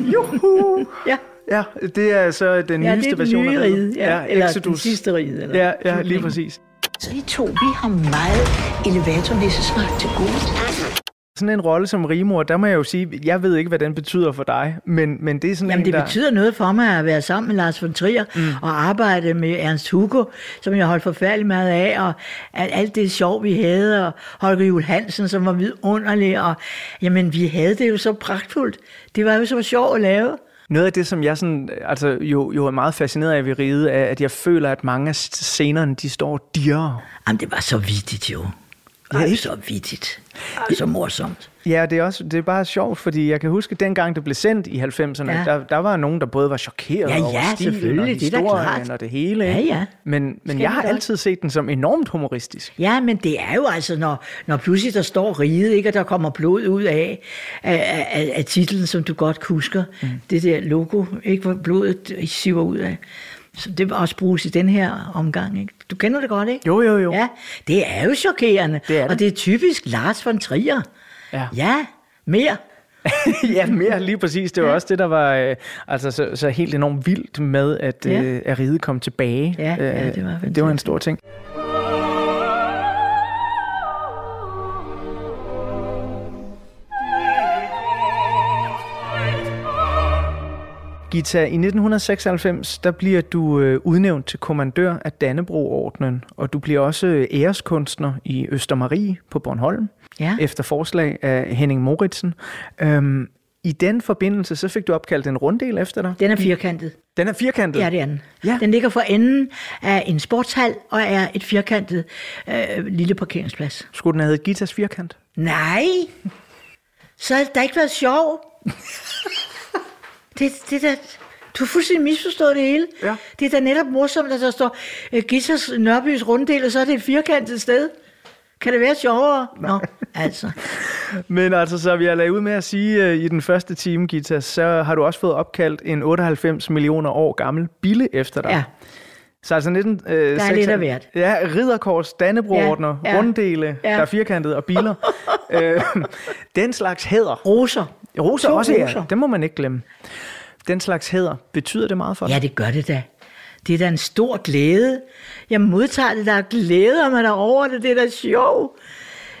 Juhu! ja. Ja, det er så den Ja, det nyeste er den version nye af ride, ja. Eller den Exodus. sidste ride, eller Ja, ja, lige præcis. Så I to, vi har meget elevatornissesnak til gode. Sådan en rolle som rimor, der må jeg jo sige, jeg ved ikke, hvad den betyder for dig, men, men det er sådan Jamen, en, det der... betyder noget for mig at være sammen med Lars von Trier mm. og arbejde med Ernst Hugo, som jeg holdt forfærdeligt meget af, og al- alt det sjov, vi havde, og Holger Juhl Hansen, som var vidunderlig, og jamen, vi havde det jo så pragtfuldt. Det var jo så sjovt at lave. Noget af det, som jeg sådan, altså, jo, jo er meget fascineret af ved riget, er, at jeg føler, at mange af scenerne, de står dirre. Jamen, det var så vittigt jo. Var jo så vittigt. Så morsomt. Ja, det er, også, det er bare sjovt, fordi jeg kan huske, at dengang det blev sendt i 90'erne, Ja. ja. der, der var nogen, der både var chokeret Ja, over ja, stilen og selvfølgelig, det er historien og det hele. Ja, ikke? ja. Men, men Skal jeg har da altid set den som enormt humoristisk. Ja, men det er jo altså, når, når pludselig der står riget, ikke, og der kommer blod ud af, af, af, af titlen, som du godt husker. Mm. Det der logo, ikke, hvor blodet siver ud af. Så det også bruges i den her omgang. Ikke? Du kender det godt, ikke? Jo, jo, jo. Ja, det er jo chokerende. Det er det. Og det er typisk Lars von Trier. Ja. Ja, mere. ja, mere lige præcis. Det var ja. også det, der var øh, altså, så, så helt enormt vildt med, at, Ja. øh, at riget kom tilbage. Ja, ja, Øh, det var det var en stor ting. Gita, i 1996, der bliver du øh, udnævnt til kommandør af Dannebro-ordnen, og du bliver også øh, æreskunstner i Østermarie på Bornholm, Ja. efter forslag af Henning Moritsen. Øhm, I den forbindelse, så fik du opkaldt en runddel efter dig. Den er firkantet. Den er firkantet? Ja, det er den. Ja. Den ligger for enden af en sportshal og er et firkantet øh, lille parkeringsplads. Skulle den have heddet Gitas firkant? Nej, så det da ikke været sjov. det, det der, du har fuldstændig misforstået det hele. Ja. Det er da netop morsomt, at der står uh, Gissers Nørbys runddel, og så er det et firkantet sted. Kan det være sjovere? Nå, altså. Men altså, så vi har lavet ud med at sige uh, i den første time, Gita, så har du også fået opkaldt en 98 millioner år gammel bille efter dig. Ja. Så altså 19... Øh, Der er lidt af hvert. Ja, ridderkors, Dannebroordner, Ja, ja, runddele, Ja. der er firkantede og biler. øh, den slags hæder. Roser. Roser To også, ja. Det må man ikke glemme. Den slags hæder, betyder det meget for dig? Ja, det gør det da. Det er da en stor glæde. Jeg modtager det, der glæder mig derover det. Det er da sjovt.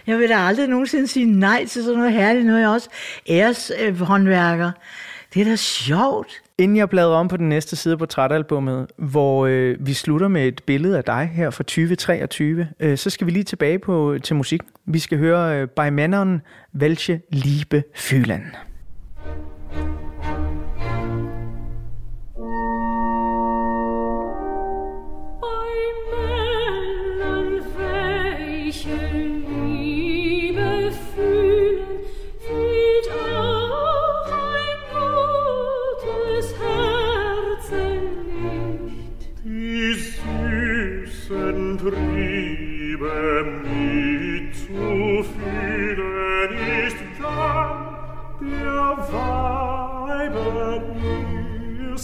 Jeg vil da aldrig nogensinde sige nej til sådan noget herligt. Er jeg også æreshåndværker. Det er da sjovt. Inden jeg bladrer om på den næste side på portrætalbummet, hvor øh, vi slutter med et billede af dig her fra 2023, øh, så skal vi lige tilbage på, til musik. Vi skal høre øh, By Männern, welche Liebe fühlen.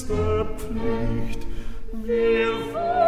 Erste Pflicht. Wir wollen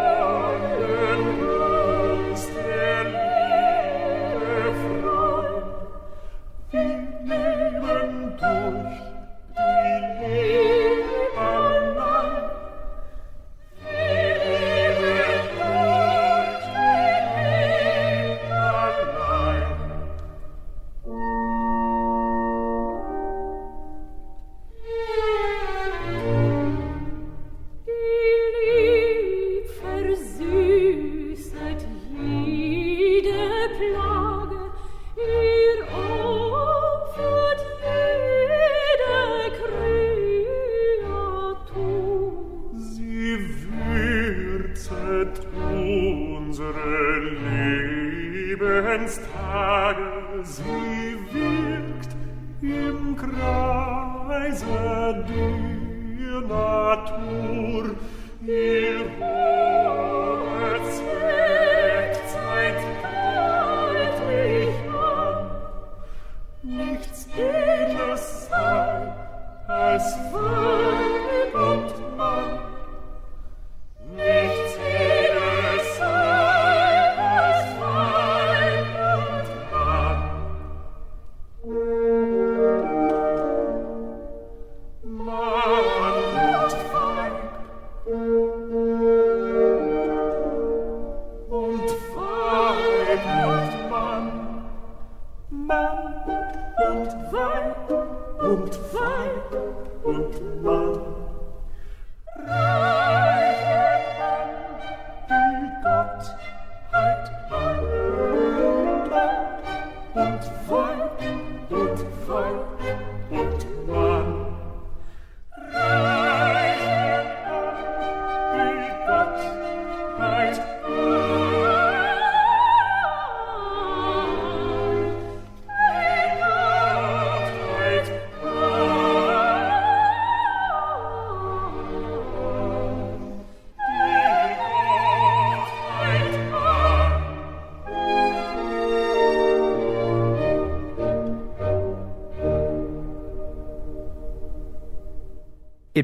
Tage sie wirkt im Kreise der Natur,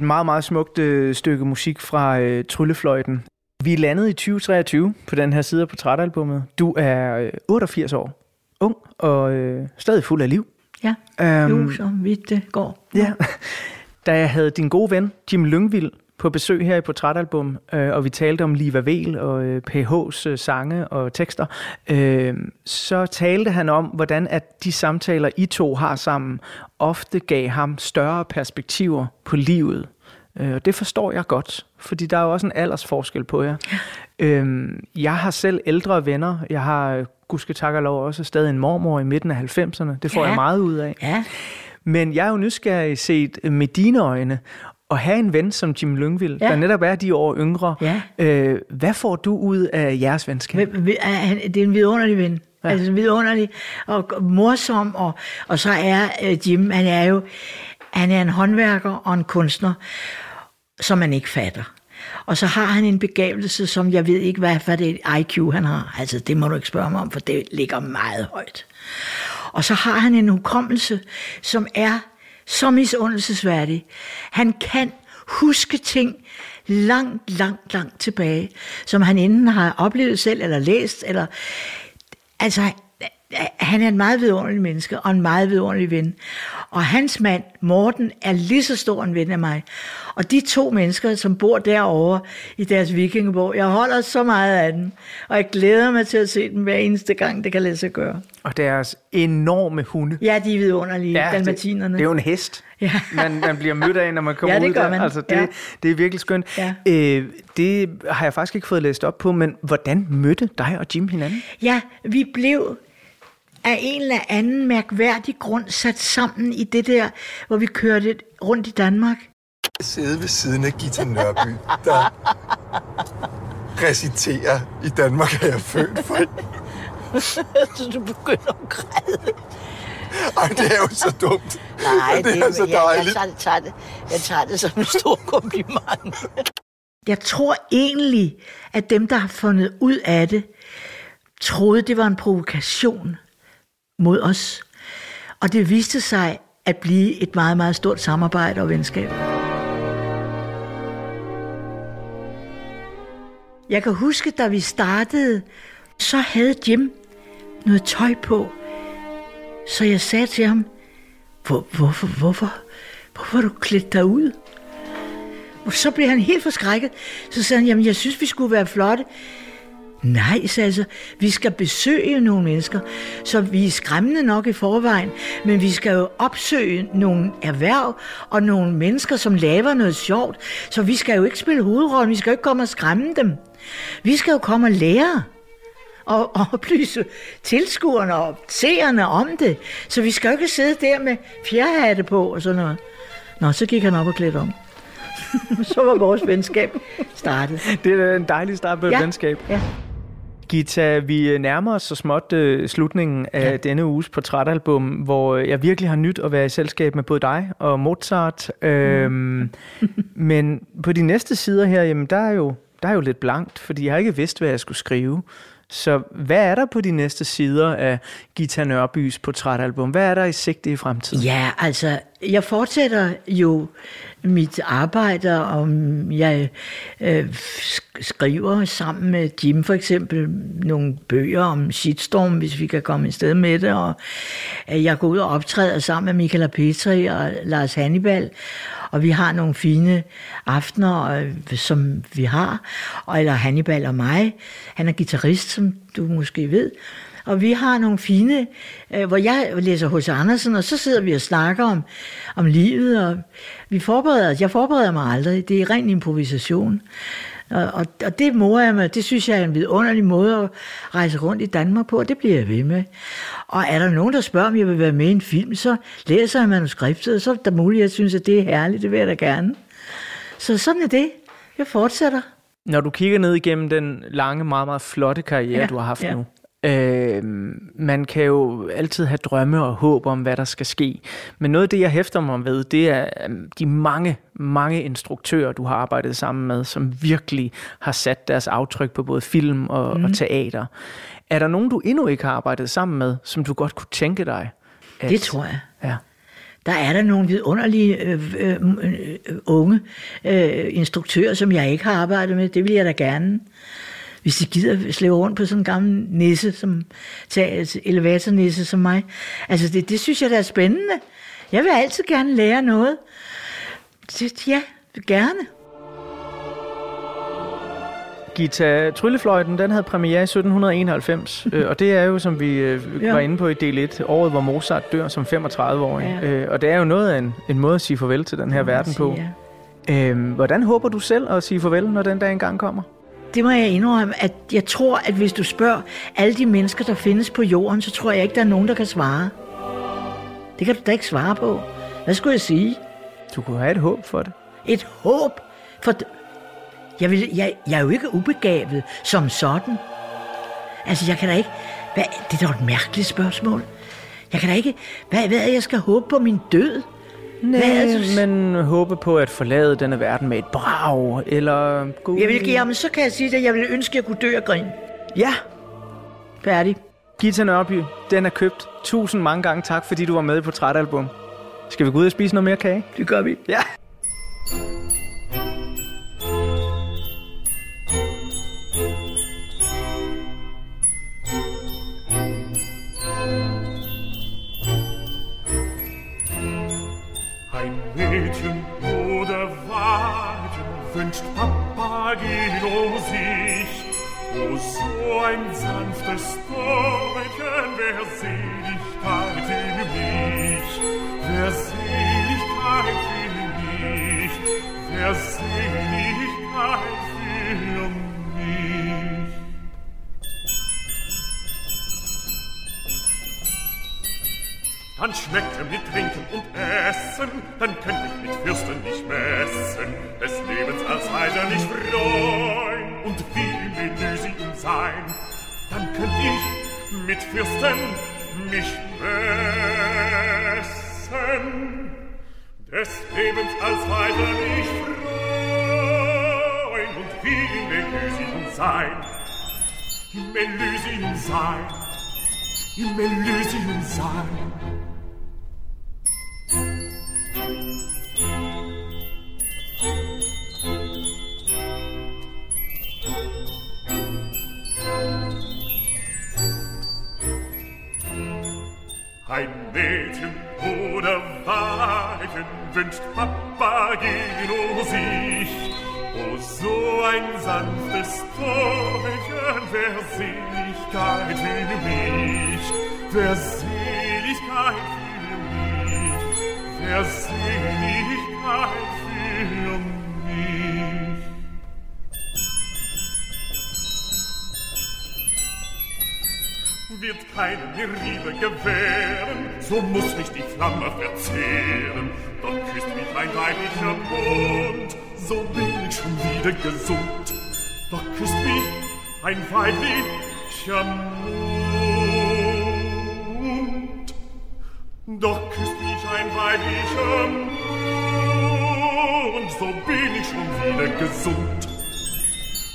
Et meget, meget smukt øh, stykke musik fra øh, Tryllefløjten. Vi er landet i 2023 på den her side af portrætalbummet. Du er øh, 88 år, ung og øh, stadig fuld af liv. Ja, Øhm, jo, så vidt det går. Ja. Da jeg havde din gode ven, Jim Lyngvild, på besøg her i Portrætalbum, øh, og vi talte om Liva Vel og øh, PH's øh, sange og tekster, øh, så talte han om, hvordan at de samtaler, I to har sammen, ofte gav ham større perspektiver på livet. Øh, og det forstår jeg godt, fordi der er jo også en aldersforskel på jer. Øh, jeg har selv ældre venner. Jeg har, øh, gudske tak og lov, også stadig en mormor i midten af 90'erne. Det får Ja. ja. jeg meget ud af. Ja. Men jeg er jo nysgerrig set med dine øjne, at have en ven som Jim Lyngvild, Ja. der netop er de år yngre. Ja. Øh, hvad får du ud af jeres venskab? Det er en vidunderlig ven. Ja. Altså vidunderlig og morsom. Og, og så er øh, Jim, han er jo han er en håndværker og en kunstner, som man ikke fatter. Og så har han en begavelse, som jeg ved ikke, hvad for det IQ han har. Altså, det må du ikke spørge mig om, for det ligger meget højt. Og så har han en hukommelse, som er så misundelsesværdig. Han kan huske ting langt, langt, langt tilbage, som han enten har oplevet selv, eller læst, eller... Altså, han er en meget vidunderlig menneske, og en meget vidunderlig ven. Og hans mand, Morten, er lige så stor en ven af mig. Og de to mennesker, som bor derovre i deres vikingeborg, jeg holder så meget af dem, og jeg glæder mig til at se dem hver eneste gang, det kan lade sig gøre. Og deres enorme hunde. Ja, de er vidunderlige, ja, det, dalmatinerne. det er jo en hest, Ja. man, man bliver mødt af, når man kommer Ja, det ud gør der. man. Altså, det, Ja. det er virkelig skønt. Ja. Øh, det har jeg faktisk ikke fået læst op på, men hvordan mødte dig og Jim hinanden? Ja, vi blev af en eller anden mærkværdig grund sat sammen i det der, hvor vi kørte rundt i Danmark. sidde ved siden af Gita Nørby, der reciterer, i Danmark er jeg født for. Så du begynder at græde. Ej, det er jo så dumt. Nej, det er så jeg, jeg, dejligt. tager, det- tager det, jeg tager det som en stor kompliment. Jeg tror egentlig, at dem, der har fundet ud af det, troede, det var en provokation mod os. Og det viste sig at blive et meget, meget stort samarbejde og venskab. Jeg kan huske, da vi startede, så havde Jim noget tøj på. Så jeg sagde til ham, Hvor, hvorfor, hvorfor, hvorfor har du klædt dig ud? Og så blev han helt forskrækket. Så sagde han, jamen jeg synes, vi skulle være flotte. Nej, sagde jeg så, vi skal besøge nogle mennesker, så vi er skræmmende nok i forvejen, men vi skal jo opsøge nogle erhverv og nogle mennesker, som laver noget sjovt, så vi skal jo ikke spille hovedrollen, vi skal jo ikke komme og skræmme dem. Vi skal jo komme og lære og, og oplyse tilskuerne og seerne om det, så vi skal jo ikke sidde der med fjerhatte på og sådan noget. Nå, så gik han op og klædte om. så var vores venskab startet. Det er en dejlig start på et Ja, venskab. ja. Gita, vi nærmer os så småt uh, slutningen af ja. denne uges portrætalbum, hvor jeg virkelig har nyt at være i selskab med både dig og Mozart. Mm. Øhm, men på de næste sider her, jamen, der, er jo, der er jo lidt blankt, fordi jeg har ikke vidst, hvad jeg skulle skrive. Så hvad er der på de næste sider af Gita Nørbys portrætalbum? Hvad er der i sigte i fremtiden? Ja, altså, jeg fortsætter jo mit arbejde, og jeg øh, skriver sammen med Jim for eksempel nogle bøger om shitstorm, hvis vi kan komme i sted med det, og øh, jeg går ud og optræder sammen med Michael Petri og Lars Hannibal, og vi har nogle fine aftener, øh, som vi har, og, eller Hannibal og mig. Han er guitarist, som du måske ved. Og vi har nogle fine, øh, hvor jeg læser hos Andersen, og så sidder vi og snakker om, om livet, og vi forbereder, jeg forbereder mig aldrig. Det er ren improvisation. Og, og, og det morer jeg mig, det synes jeg er en vidunderlig måde at rejse rundt i Danmark på, og det bliver jeg ved med. Og er der nogen, der spørger, om jeg vil være med i en film, så læser jeg manuskriptet, og så er der muligt, jeg synes, at det er herligt, det vil jeg da gerne. Så sådan er det. Jeg fortsætter. Når du kigger ned igennem den lange, meget, meget flotte karriere, Ja, du har haft ja. nu, øh, man kan jo altid have drømme og håb om, hvad der skal ske. Men noget af det, jeg hæfter mig ved, det er øhm, de mange, mange instruktører, du har arbejdet sammen med, som virkelig har sat deres aftryk på både film og, mm. og Mhm. teater. Er der nogen, du endnu ikke har arbejdet sammen med, som du godt kunne tænke dig? At... Det tror jeg. Ja. Der er der nogle vidunderlige øh, øh, øh, unge øh, instruktører, som jeg ikke har arbejdet med. Det vil jeg da gerne. Hvis de gider slæve rundt på sådan en gammel nisse, som elevatornisse som mig. Altså det, det synes jeg da er spændende. Jeg vil altid gerne lære noget. Det, ja, gerne. Gita Tryllefløjten, den havde premiere i 1791, øh, og det er jo, som vi øh, Ja. var inde på i del 1, året, hvor Mozart dør som 35-årig. Ja. Øh, og det er jo noget af en, en måde at sige farvel til den her verden på. sige, Øhm, hvordan håber du selv at sige farvel, når den dag engang kommer? Det må jeg indrømme, at jeg tror, at hvis du spørger alle de mennesker, der findes på jorden, så tror jeg ikke, der er nogen, der kan svare. Det kan du da ikke svare på. Hvad skulle jeg sige? Du kunne have et håb for det. Et håb? For jeg, vil, jeg, jeg er jo ikke ubegavet som sådan. Altså, jeg kan da ikke... Hvad, det er da et mærkeligt spørgsmål. Jeg kan da ikke... Hvad, hvad er jeg skal håbe på min død? Det, men håbe på at forlade denne verden med et brag, eller... Gå Jeg vil give ham, så kan jeg sige det, jeg vil ønske, at jeg kunne dø af grin. Ja. Færdig. Gita Nørby, den er købt. Tusind mange gange tak, fordi du var med i Portrætalbum. Skal vi gå ud og spise noget mere kage? Det gør vi. Ja. Mädchen oder Weiden wünscht Papageno sich. O, so ein sanftes Däumchen, wer Seligkeit in mich, wer Seligkeit für mich, wer Seligkeit für mich. Dann schmeckte mir Trinken und Essen, dann könnte ich mit Fürsten nicht messen, des Lebens als Heiser nicht freuen und wie Elysium sein. Dann könnt ich mit Fürsten mich messen, des Lebens als Heiser nicht freuen und wie Elysium sein. Elysium sein, Elysium sein. Mir Liebe gewähren, so muss mich die Flamme verzehren. Doch küsst mich ein weiblicher Mund, so bin ich schon wieder gesund. Doch küsst mich ein weiblicher Mund. Doch küsst mich ein weiblicher Mund, so bin ich schon wieder gesund.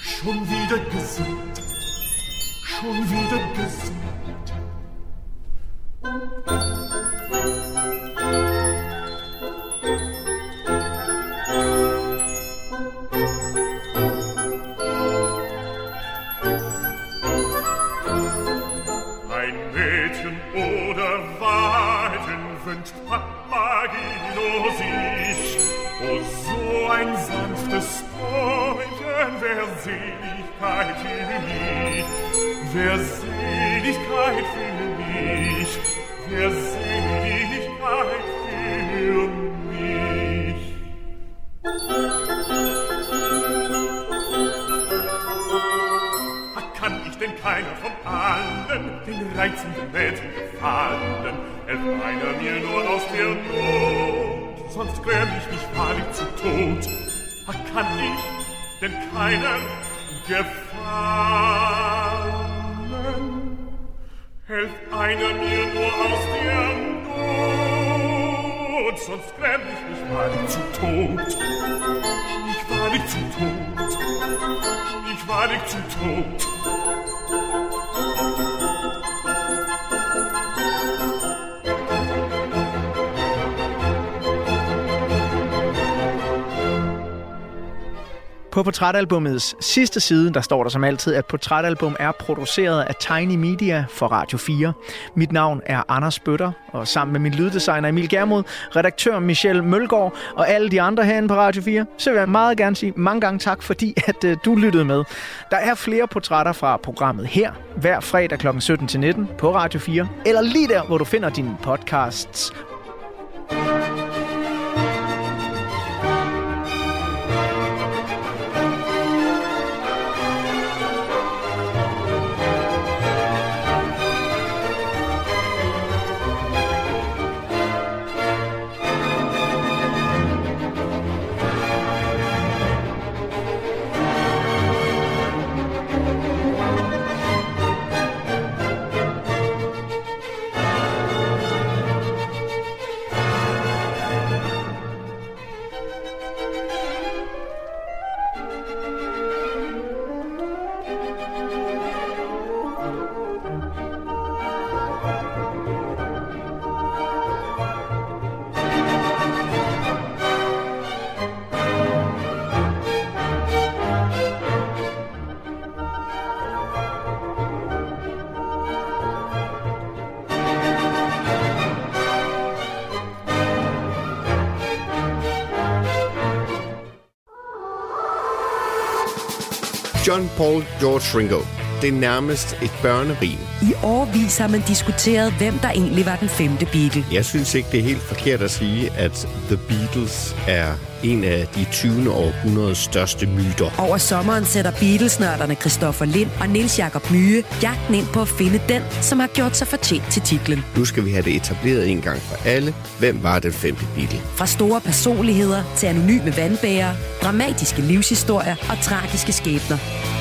Schon wieder gesund. Schon wieder gesund. Thank you. Denn keinem gefallen? Helf einer mir nur aus der Not, sonst gräm ich mich wahrlich zu Tod. Ich wahrlich zu Tod. Ich wahrlich zu Tod. På portrætalbumets sidste side, der står der som altid, at portrætalbum er produceret af Tiny Media for Radio 4. Mit navn er Anders Bøtter, og sammen med min lyddesigner Emil Germod, redaktør Michelle Mølgaard og alle de andre herinde på Radio 4, så vil jeg meget gerne sige mange gange tak, fordi at øh, du lyttede med. Der er flere portrætter fra programmet her, hver fredag kl. 17-19 på Radio 4, eller lige der, hvor du finder dine podcasts. John Paul George Ringo. Det er nærmest et børnerim. I årvis har man diskuteret, hvem der egentlig var den femte Beatle. Jeg synes ikke, det er helt forkert at sige, at The Beatles er en af de 20. århundredes største myter. Over sommeren sætter Beatles-nørderne Christoffer Lind og Nils Jakob Myge jagten ind på at finde den, som har gjort sig fortjent til titlen. Nu skal vi have det etableret en gang for alle. Hvem var den femte Beatle? Fra store personligheder til anonyme vandbærere, dramatiske livshistorier og tragiske skæbner.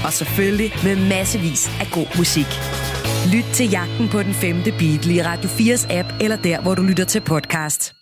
Og selvfølgelig med massevis af god musik. Lyt til jagten på den femte Beatle i Radio 4's app eller der, hvor du lytter til podcast.